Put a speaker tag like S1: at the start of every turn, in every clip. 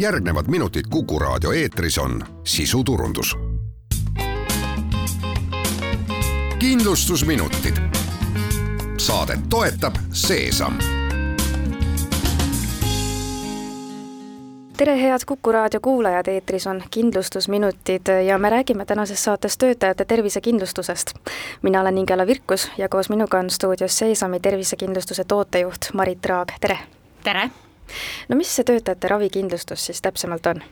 S1: järgnevad minutid Kuku raadio eetris on sisuturundus. kindlustusminutid. saadet toetab Seesam
S2: tere, head Kuku raadio kuulajad, eetris on kindlustusminutid ja me räägime tänases saates töötajate tervisekindlustusest. mina olen Ingela Virkus ja koos minuga on stuudios Seesami tervisekindlustuse tootejuht Marit Raag, tere!
S3: tere!
S2: No mis see töötajate ravikindlustus siis täpsemalt on?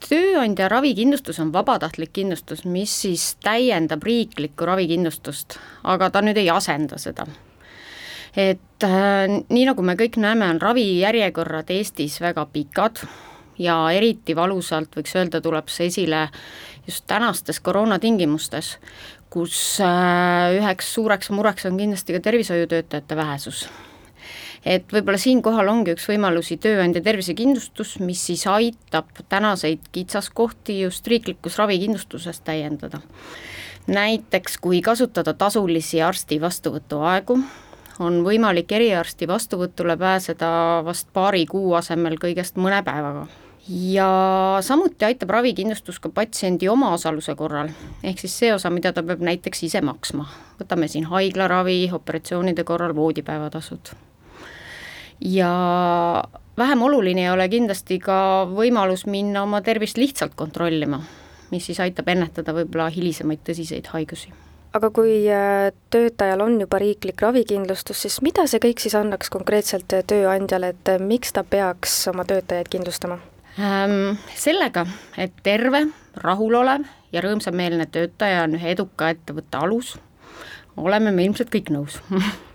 S3: tööandja ravikindlustus on vabatahtlik kindlustus, mis siis täiendab riiklikku ravikindlustust, aga ta nüüd ei asenda seda et äh, nii nagu me kõik näeme, on ravijärjekorrad Eestis väga pikad ja eriti valusalt võiks öelda, tuleb see esile just tänastes koroonatingimustes, kus äh, üheks suureks mureks on kindlasti ka tervishoiutöötajate vähesus et võib-olla siinkohal ongi üks võimalusi tööandja tervisekindlustus, mis siis aitab tänaseid kitsaskohti just riiklikus ravikindlustuses täiendada. näiteks kui kasutada tasulisi arsti vastuvõtuaegu, on võimalik eriarsti vastuvõtule pääseda vast paari kuu asemel kõigest mõne päevaga ja samuti aitab ravikindlustus ka patsiendi omaosaluse korral, ehk siis see osa, mida ta peab näiteks ise maksma. võtame siin haiglaravi, operatsioonide korral voodipäevatasud. Ja vähem oluline ei ole kindlasti ka võimalus minna oma tervist lihtsalt kontrollima, mis siis aitab ennetada võib-olla hilisemaid tõsiseid haigusi
S2: aga kui äh, töötajal on juba riiklik ravikindlustus, siis mida see kõik siis annaks konkreetselt tööandjale, et miks ta peaks oma töötajaid kindlustama?
S3: ähm,? Sellega, et terve, rahulolev ja rõõmsameelne töötaja on ühe eduka ettevõtte alus, oleme me ilmselt kõik nõus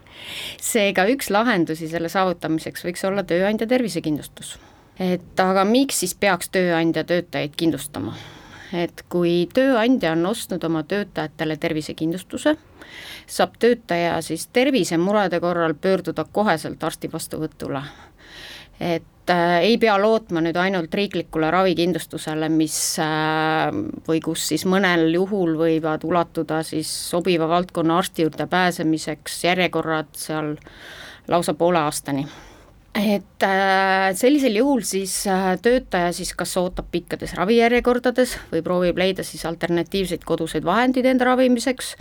S3: seega üks lahendusi selle saavutamiseks võiks olla tööandja tervisekindlustus. et aga miks siis peaks tööandja töötajaid kindlustama? et kui tööandja on ostnud oma töötajatele tervisekindlustuse, saab töötaja siis tervisemurede korral pöörduda koheselt arsti vastuvõtule. et ei pea lootma nüüd ainult riiklikule ravikindlustusele, mis äh, või kus siis mõnel juhul võivad ulatuda siis sobiva valdkonna arsti juurde pääsemiseks järjekorrad seal lausa poole aastani et äh, sellisel juhul siis äh, töötaja siis kas ootab pikkades ravijärjekordades või proovib leida siis alternatiivseid koduseid vahendeid enda ravimiseks,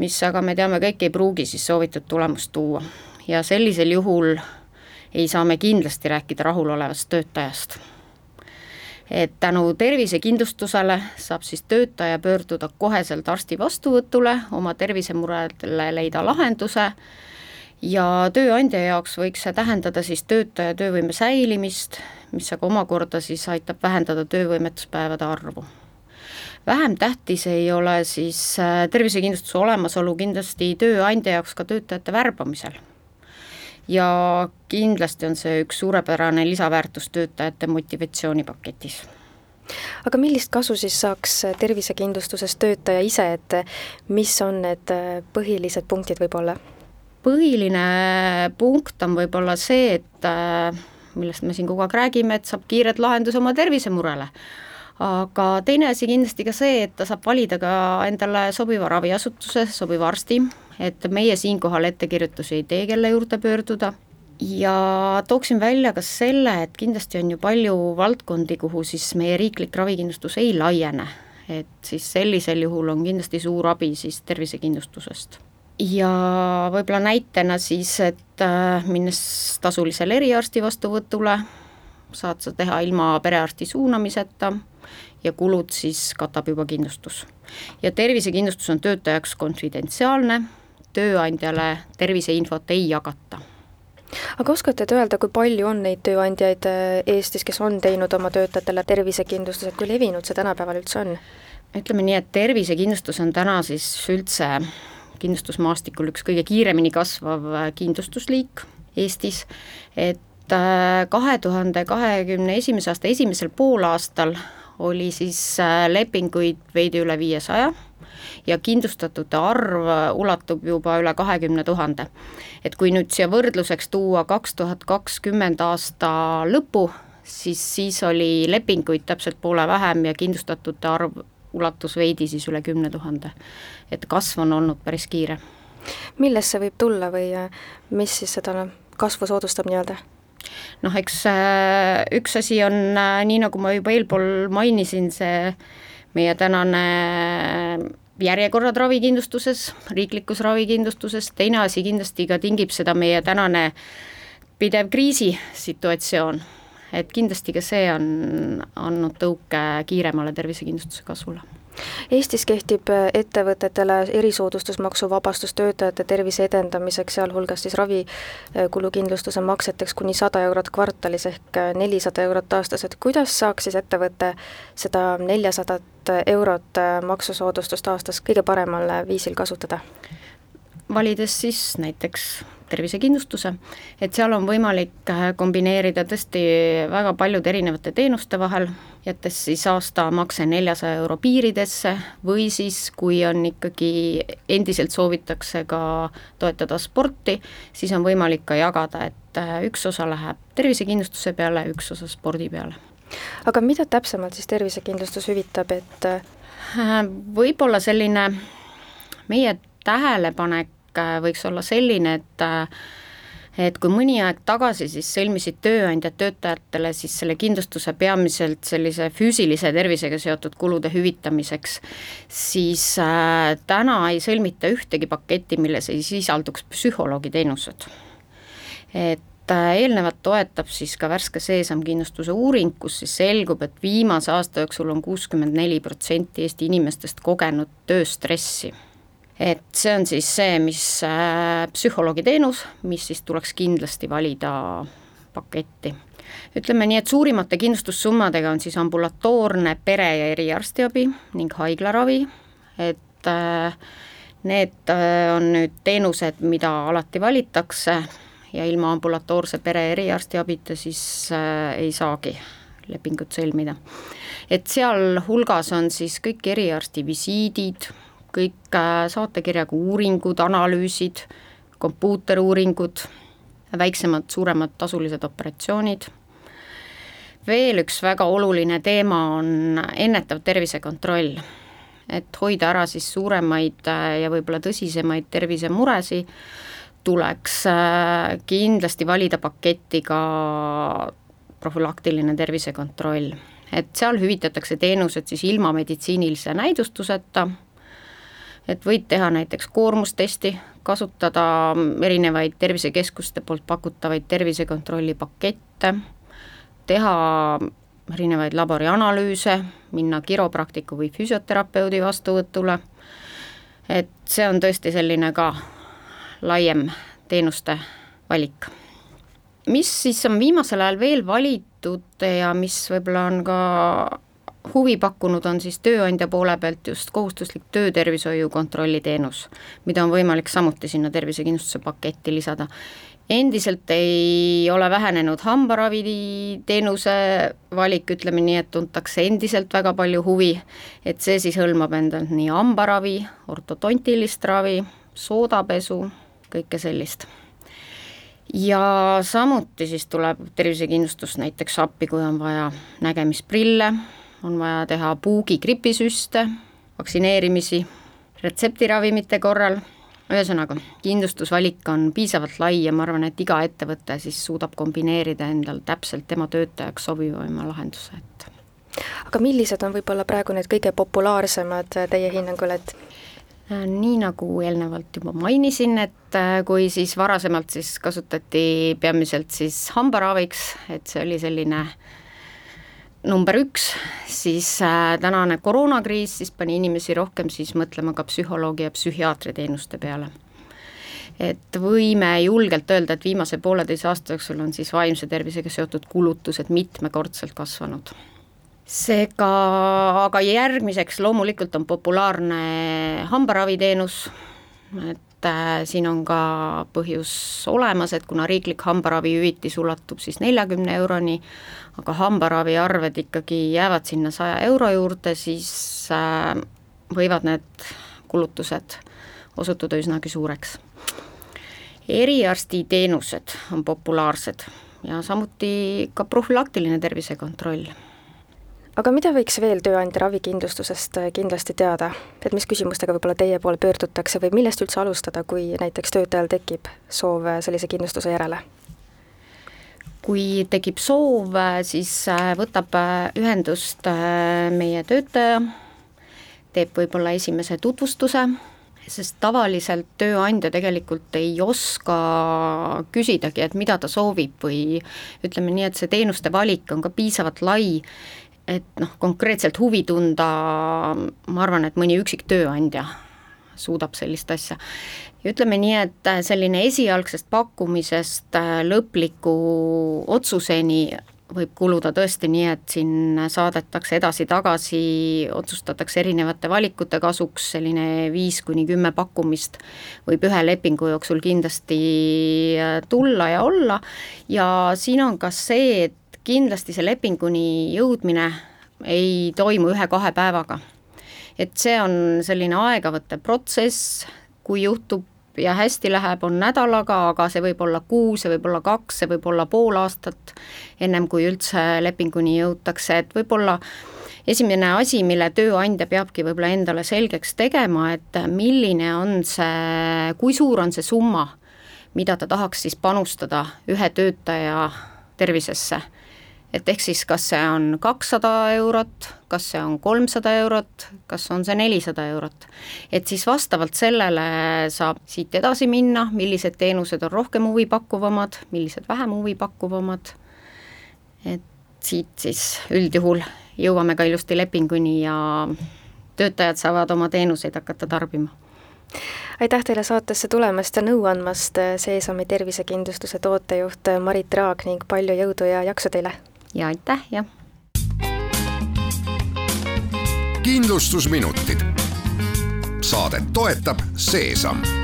S3: mis aga me teame kõik, ei pruugi siis soovitud tulemust tuua. ja sellisel juhul ei saa me kindlasti rääkida rahulolevast töötajast. et tänu tervisekindlustusele saab siis töötaja pöörduda koheselt arsti vastuvõtule, oma tervisemuredele leida lahenduse ja tööandja jaoks võiks see tähendada siis töötaja töövõime säilimist, mis aga omakorda siis aitab vähendada töövõimetuspäevade arvu. vähem tähtis ei ole siis äh, tervisekindlustuse olemasolu kindlasti tööandja jaoks ka töötajate värbamisel. Ja kindlasti on see üks suurepärane lisaväärtus töötajate motivatsioonipaketis
S2: aga millist kasu siis saaks tervisekindlustuses töötaja ise, et mis on need põhilised punktid võib-olla?
S3: põhiline punkt on võib-olla see, et äh, millest me siin kogu aeg räägime, et saab kiiret lahenduse oma tervisemurele. aga teine asi kindlasti ka see, et ta saab valida ka endale sobiva raviasutuse, sobiva arsti, et meie siinkohal ettekirjutusi ei tee, kelle juurde pöörduda. Ja tooksin välja ka selle, et kindlasti on ju palju valdkondi, kuhu siis meie riiklik ravikindlustus ei laiene, et siis sellisel juhul on kindlasti suur abi siis tervisekindlustusest. Ja võib-olla näitena siis, et äh, minnes tasulisele eriarsti vastuvõtule, saad sa teha ilma perearsti suunamiseta ja kulud siis katab juba kindlustus. ja tervisekindlustus on töötajaks konfidentsiaalne, tööandjale terviseinfot ei jagata.
S2: Aga oskate te öelda, kui palju on neid tööandjaid äh, Eestis, kes on teinud oma töötajatele tervisekindlustuse, kui levinud see tänapäeval üldse on?
S3: ütleme nii, et tervisekindlustus on täna siis üldse kindlustusmaastikul üks kõige kiiremini kasvav äh, kindlustusliik Eestis, et äh, kahe tuhande kahekümne esimese aasta esimesel poolaastal oli siis lepinguid veidi üle viiesaja ja kindlustatute arv ulatub juba üle kahekümne tuhande. et kui nüüd siia võrdluseks tuua kaks tuhat kakskümmend aasta lõpu, siis siis oli lepinguid täpselt poole vähem ja kindlustatute arv ulatus veidi siis üle kümne tuhande. et kasv on olnud päris kiire.
S2: millest see võib tulla või äh, mis siis seda kasvu soodustab nii-öelda?
S3: noh, eks äh, üks asi on äh, nii, nagu ma juba eelpool mainisin, see meie tänane järjekorrad ravikindlustuses, riiklikus ravikindlustuses, teine asi kindlasti ka tingib seda meie tänane pidev kriisisituatsioon, et kindlasti ka see on andnud tõuke kiiremale tervisekindlustuse kasvule
S2: Eestis kehtib äh, ettevõtetele erisoodustusmaksuvabastus töötajate tervise edendamiseks, sealhulgas siis ravikulukindlustuse makseteks kuni sada eurot kvartalis ehk äh, nelisada eurot aastas, et kuidas saaks siis ettevõte seda neljasadat eurot äh, maksusoodustust aastas kõige paremal viisil kasutada?
S3: Valides siis näiteks tervisekindlustuse, et seal on võimalik äh, kombineerida tõesti väga paljude erinevate teenuste vahel, jättes siis aastamakse neljasaja euro piiridesse või siis, kui on ikkagi, endiselt soovitakse ka toetada sporti, siis on võimalik ka jagada, et äh, üks osa läheb tervisekindlustuse peale, üks osa spordi peale.
S2: aga mida täpsemalt siis tervisekindlustus hüvitab, et
S3: äh, võib-olla selline meie tähelepanek Äh, võiks olla selline, et äh, et kui mõni aeg tagasi siis sõlmisid tööandjad töötajatele siis selle kindlustuse peamiselt sellise füüsilise tervisega seotud kulude hüvitamiseks, siis äh, täna ei sõlmita ühtegi paketti, milles ei sisalduks psühholoogiteenused. et äh, eelnevat toetab siis ka värske seesamkindlustuse uuring, kus siis selgub, et viimase aasta jooksul on kuuskümmend neli protsenti Eesti inimestest kogenud tööstressi et see on siis see, mis äh, psühholoogiteenus, mis siis tuleks kindlasti valida paketti. ütleme nii, et suurimate kindlustussummadega on siis ambulatoorne pere- ja eriarstiabi ning haiglaravi, et äh, need äh, on nüüd teenused, mida alati valitakse ja ilma ambulatoorse pere- eriarstiabita siis ei saagi lepingut sõlmida. et sealhulgas on siis kõik eriarsti visiidid, kõik äh, saatekirjaga uuringud, analüüsid, kompuuteruuringud, väiksemad, suuremad tasulised operatsioonid. veel üks väga oluline teema on ennetav tervisekontroll, et hoida ära siis suuremaid äh, ja võib-olla tõsisemaid tervisemuresid, tuleks äh, kindlasti valida paketti ka profülaktiline tervisekontroll, et seal hüvitatakse teenused siis ilma meditsiinilise näidustuseta et võid teha näiteks koormustesti, kasutada erinevaid tervisekeskuste poolt pakutavaid tervisekontrolli pakette, teha erinevaid laborianalüüse, minna kiropraktiku või füsioterapeudi vastuvõtule, et see on tõesti selline ka laiem teenuste valik. mis siis on viimasel ajal veel valitud ja mis võib-olla on ka huvi pakkunud, on siis tööandja poole pealt just kohustuslik töötervishoiu kontrolli teenus, mida on võimalik samuti sinna tervisekindlustuse paketti lisada. endiselt ei ole vähenenud hambaraviteenuse valik, ütleme nii, et tuntakse endiselt väga palju huvi, et see siis hõlmab endalt nii hambaravi, ortodontilist ravi, soodapesu, kõike sellist ja samuti siis tuleb tervisekindlustus näiteks appi, kui on vaja nägemisprille, on vaja teha puugi gripisüste, vaktsineerimisi, retseptiravimite korral, ühesõnaga, kindlustusvalik on piisavalt lai ja ma arvan, et iga ettevõte siis suudab kombineerida endal täpselt tema töötajaks sobivama lahenduse, et
S2: aga millised on võib-olla praegu need kõige populaarsemad teie hinnangul, et?
S3: Äh, nii nagu eelnevalt juba mainisin, et äh, kui siis varasemalt siis kasutati peamiselt siis hambaraviks, et see oli selline äh, number üks, siis äh, tänane koroonakriis siis pani inimesi rohkem siis mõtlema ka psühholoogi ja psühhiaatri teenuste peale. et võime julgelt öelda, et viimase pooleteise aasta jooksul on siis vaimse tervisega seotud kulutused mitmekordselt kasvanud. seega, aga järgmiseks loomulikult on populaarne hambaraviteenus, et et äh, siin on ka põhjus olemas, et kuna riiklik hambaravihüvitis ulatub siis neljakümne euroni, aga hambaraviarved ikkagi jäävad sinna saja euro juurde, siis äh, võivad need kulutused osutuda üsnagi suureks. eriarstiteenused on populaarsed ja samuti ka profülaktiline tervisekontroll
S2: aga mida võiks veel tööandja ravikindlustusest äh, kindlasti teada, et mis küsimustega võib-olla teie poole pöördutakse või millest üldse alustada, kui näiteks töötajal tekib soov äh, sellise kindlustuse järele?
S3: kui tekib soov, siis võtab ühendust meie töötaja, teeb võib-olla esimese tutvustuse sest tavaliselt tööandja tegelikult ei oska küsidagi, et mida ta soovib või ütleme nii, et see teenuste valik on ka piisavalt lai, et noh, konkreetselt huvi tunda, ma arvan, et mõni üksik tööandja suudab sellist asja. ja ütleme nii, et selline esialgsest pakkumisest lõpliku otsuseni võib kuluda tõesti nii, et siin saadetakse edasi-tagasi, otsustatakse erinevate valikute kasuks, selline viis kuni kümme pakkumist võib ühe lepingu jooksul kindlasti äh, tulla ja olla ja siin on ka see, et kindlasti see lepinguni jõudmine ei toimu ühe-kahe päevaga. et see on selline aegavõttev protsess, kui juhtub ja hästi läheb, on nädalaga, aga see võib olla kuu, see võib olla kaks, see võib olla pool aastat, ennem kui üldse lepinguni jõutakse, et võib-olla esimene asi, mille tööandja peabki võib-olla endale selgeks tegema, et milline on see, kui suur on see summa, mida ta tahaks siis panustada ühe töötaja tervisesse et ehk siis kas see on kakssada eurot, kas see on kolmsada eurot, kas on see nelisada eurot. et siis vastavalt sellele saab siit edasi minna, millised teenused on rohkem huvipakkuvamad, millised vähem huvipakkuvamad, et siit siis üldjuhul jõuame ka ilusti lepinguni ja töötajad saavad oma teenuseid hakata tarbima
S2: aitäh teile saatesse tulemast ja nõu andmast, Seesami tervisekindlustuse tootejuht Marit Raag ning palju jõudu ja jaksu teile!
S3: Ja aitäh ja.
S1: kindlustusminutid. saadet toetab Seesam